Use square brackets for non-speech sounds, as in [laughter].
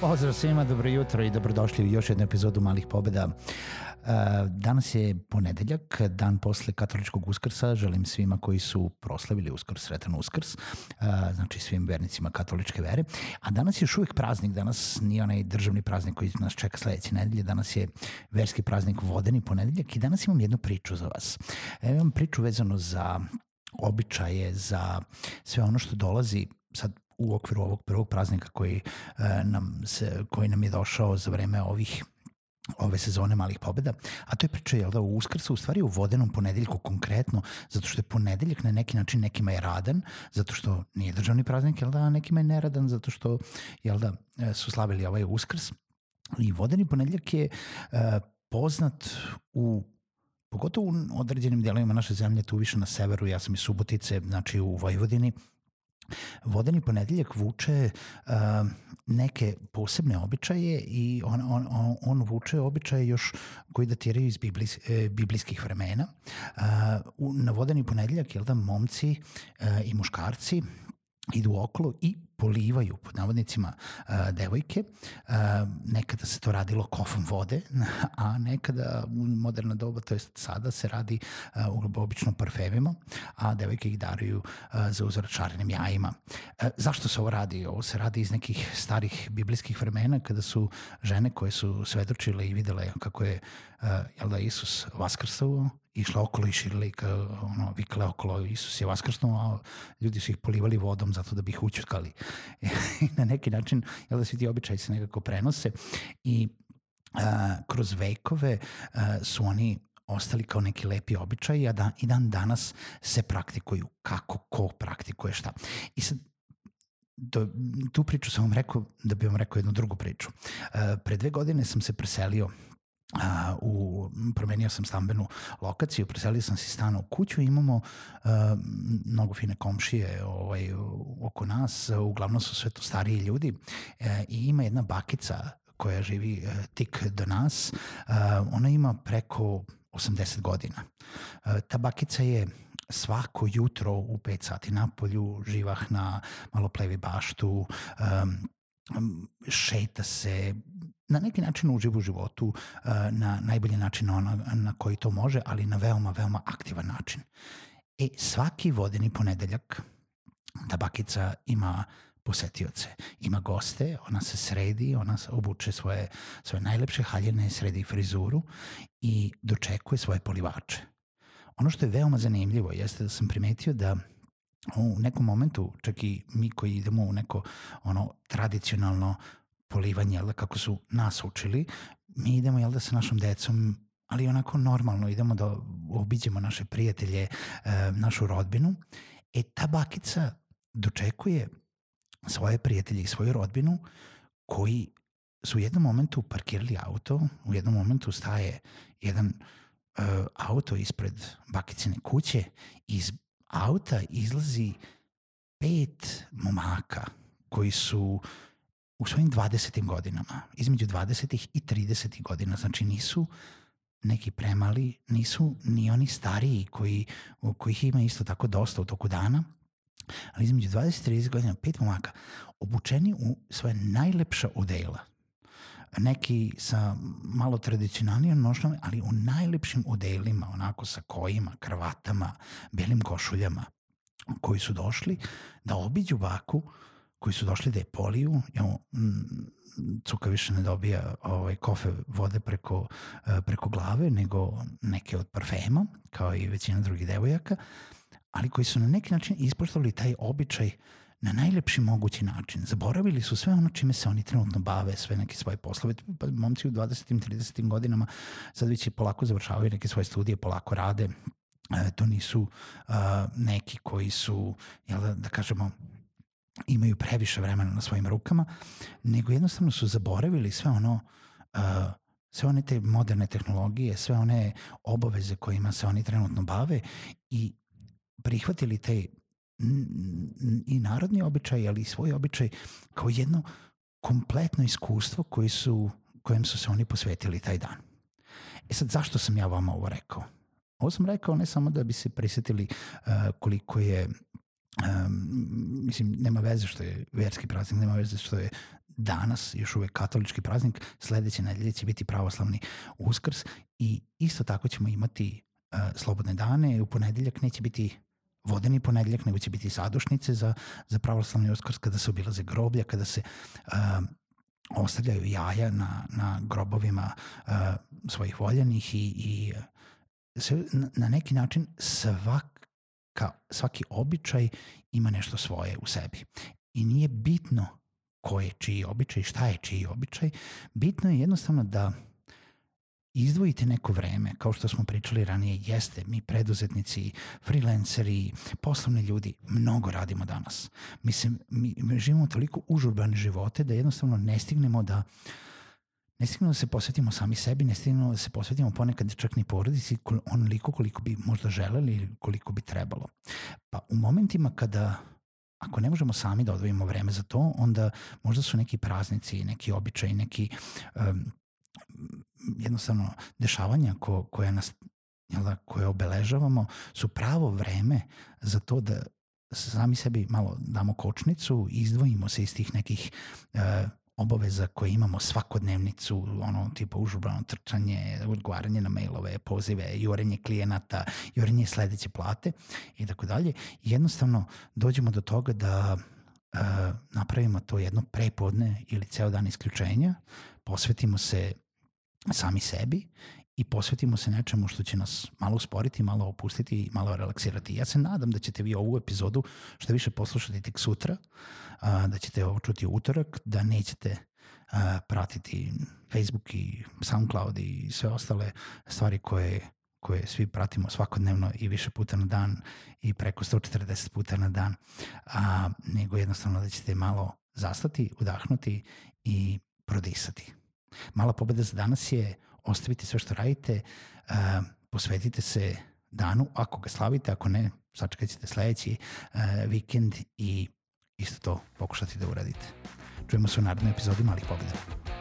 Pozdrav svima, dobro jutro i dobrodošli u još jednu epizodu Malih pobeda. E, danas je ponedeljak, dan posle katoličkog uskrsa. Želim svima koji su proslavili uskrs, sretan uskrs, e, znači svim vernicima katoličke vere. A danas je još uvijek praznik, danas nije onaj državni praznik koji nas čeka sledeće nedelje, danas je verski praznik vodeni ponedeljak i danas imam jednu priču za vas. E, imam priču vezano za običaje, za sve ono što dolazi sad u okviru ovog prvog praznika koji, e, nam, se, koji nam je došao za vreme ovih ove sezone malih pobeda, a to je priča jel da, u Uskrsa, u stvari u vodenom ponedeljku konkretno, zato što je ponedeljak na neki način nekima je radan, zato što nije državni praznik, jel da, nekima je neradan, zato što jel da, e, su slavili ovaj Uskrs. I vodeni ponedeljak je uh, poznat u pogotovo u određenim delovima naše zemlje, tu više na severu, ja sam iz Subotice, znači u Vojvodini, Vodeni ponedeljak vuče uh, neke posebne običaje i on, on, on, on vuče običaje još koji datiraju iz biblijs, e, biblijskih vremena. Uh, na vodeni ponedeljak, jel da, momci uh, i muškarci idu okolo i polivaju pod navodnicima uh, devojke. Uh, nekada se to radilo kofom vode, [laughs] a nekada u moderna doba, to je sada se radi uh, obično parfemima, a devojke ih daruju za uzor čarenim jajima. Zašto se ovo radi? Ovo se radi iz nekih starih biblijskih vremena kada su žene koje su svedočile i videle kako je jel da Isus vaskrsao išla okolo i širila i kao, ono, vikale okolo, Isus je vaskrsnuo, a ljudi su ih polivali vodom zato da bi ih učutkali. [laughs] Na neki način, jel da svi ti običaji se nekako prenose i a, kroz vekove a, su oni ostali kao neki lepi običaji, a da, i dan danas se praktikuju. Kako, ko praktikuje šta. I sad, do, tu priču sam vam rekao da bi vam rekao jednu drugu priču. Uh, pre dve godine sam se preselio a, u, promenio sam stambenu lokaciju, preselio sam se stano u kuću, imamo a, mnogo fine komšije ovaj, oko nas, uglavnom su sve to stariji ljudi e, i ima jedna bakica koja živi e, tik do nas, a, ona ima preko 80 godina. E, ta bakica je svako jutro u 5 sati na polju, živahna, malo plevi baštu, um, šeta se, na neki način uživa u životu na najbolji način ona, na koji to može, ali na veoma, veoma aktivan način. E, svaki vodeni ponedeljak ta bakica ima posetioce. Ima goste, ona se sredi, ona obuče svoje, svoje najlepše haljene, sredi frizuru i dočekuje svoje polivače. Ono što je veoma zanimljivo jeste da sam primetio da u nekom momentu, čak i mi koji idemo u neko ono tradicionalno polivanje, jel da, kako su nas učili, mi idemo, jel da, sa našom decom ali onako normalno idemo da obiđemo naše prijatelje, e, našu rodbinu. E, ta bakica dočekuje svoje prijatelje i svoju rodbinu koji su u jednom momentu parkirali auto, u jednom momentu staje jedan uh, auto ispred bakicine kuće i iz auta izlazi pet momaka koji su u svojim 20. godinama, između 20. i 30. godina, znači nisu neki premali, nisu ni oni stariji koji, kojih ima isto tako dosta u toku dana, ali između 20 i 30 godina pet momaka obučeni u svoje najlepša odela. Neki sa malo tradicionalnijom nošnjom, ali u najlepšim odelima, onako sa kojima, kravatama, belim košuljama, koji su došli da obiđu baku koji su došli da je poliju, evo, Cuka više ne dobija ovaj, kofe vode preko, eh, preko glave, nego neke od parfema, kao i većina drugih devojaka, ali koji su na neki način ispoštovali taj običaj na najlepši mogući način. Zaboravili su sve ono čime se oni trenutno bave, sve neke svoje poslove. Pa, momci u 20. 30. godinama sad već i polako završavaju neke svoje studije, polako rade. E, to nisu uh, neki koji su, jel da, da kažemo, imaju previše vremena na svojim rukama, nego jednostavno su zaboravili sve ono uh, sve one te moderne tehnologije, sve one obaveze kojima se oni trenutno bave i prihvatili te i narodni običaj, ali i svoj običaj kao jedno kompletno iskustvo koji su, kojem su se oni posvetili taj dan. E sad, zašto sam ja vama ovo rekao? Ovo sam rekao ne samo da bi se prisetili uh, koliko je um, mislim, nema veze što je verski praznik, nema veze što je danas još uvek katolički praznik, sledeće nedelje će biti pravoslavni uskrs i isto tako ćemo imati uh, slobodne dane, u ponedeljak neće biti vodeni ponedeljak, nego će biti sadušnice za, za pravoslavni uskrs kada se obilaze groblja, kada se uh, ostavljaju jaja na, na grobovima uh, svojih voljenih i, i se, na neki način svaka, svaki običaj ima nešto svoje u sebi. I nije bitno ko je čiji običaj, šta je čiji običaj, bitno je jednostavno da izdvojite neko vreme, kao što smo pričali ranije, jeste, mi preduzetnici, freelanceri, poslovni ljudi, mnogo radimo danas. Mislim, mi, mi živimo toliko užurbane živote da jednostavno ne stignemo da ne stignemo da se posvetimo sami sebi, ne stignemo da se posvetimo ponekad čak ni porodici onoliko koliko bi možda želeli ili koliko bi trebalo. Pa u momentima kada ako ne možemo sami da odvojimo vreme za to, onda možda su neki praznici, neki običaji, neki um, jednostavno dešavanja ko, koja nas da, koje obeležavamo su pravo vreme za to da sami sebi malo damo kočnicu, izdvojimo se iz tih nekih uh, obaveza koje imamo svakodnevnicu, ono tipa užurbano trčanje, odgovaranje na mailove, pozive, jurenje klijenata, jurenje sledeće plate i tako dalje. Jednostavno dođemo do toga da uh, napravimo to jedno prepodne ili ceo dan isključenja, posvetimo se sami sebi i posvetimo se nečemu što će nas malo usporiti, malo opustiti i malo relaksirati. Ja se nadam da ćete vi ovu epizodu što više poslušati tek sutra, da ćete ovo čuti utorak, da nećete pratiti Facebook i SoundCloud i sve ostale stvari koje koje svi pratimo svakodnevno i više puta na dan i preko 140 puta na dan, a, nego jednostavno da ćete malo zastati, udahnuti i prodisati. Mala pobeda za danas je ostavite sve što radite, uh, posvetite se danu, ako ga slavite, ako ne, sačekajte ćete sledeći uh, vikend i isto to pokušati da uradite. Čujemo se u narednoj epizodi Malih pobeda.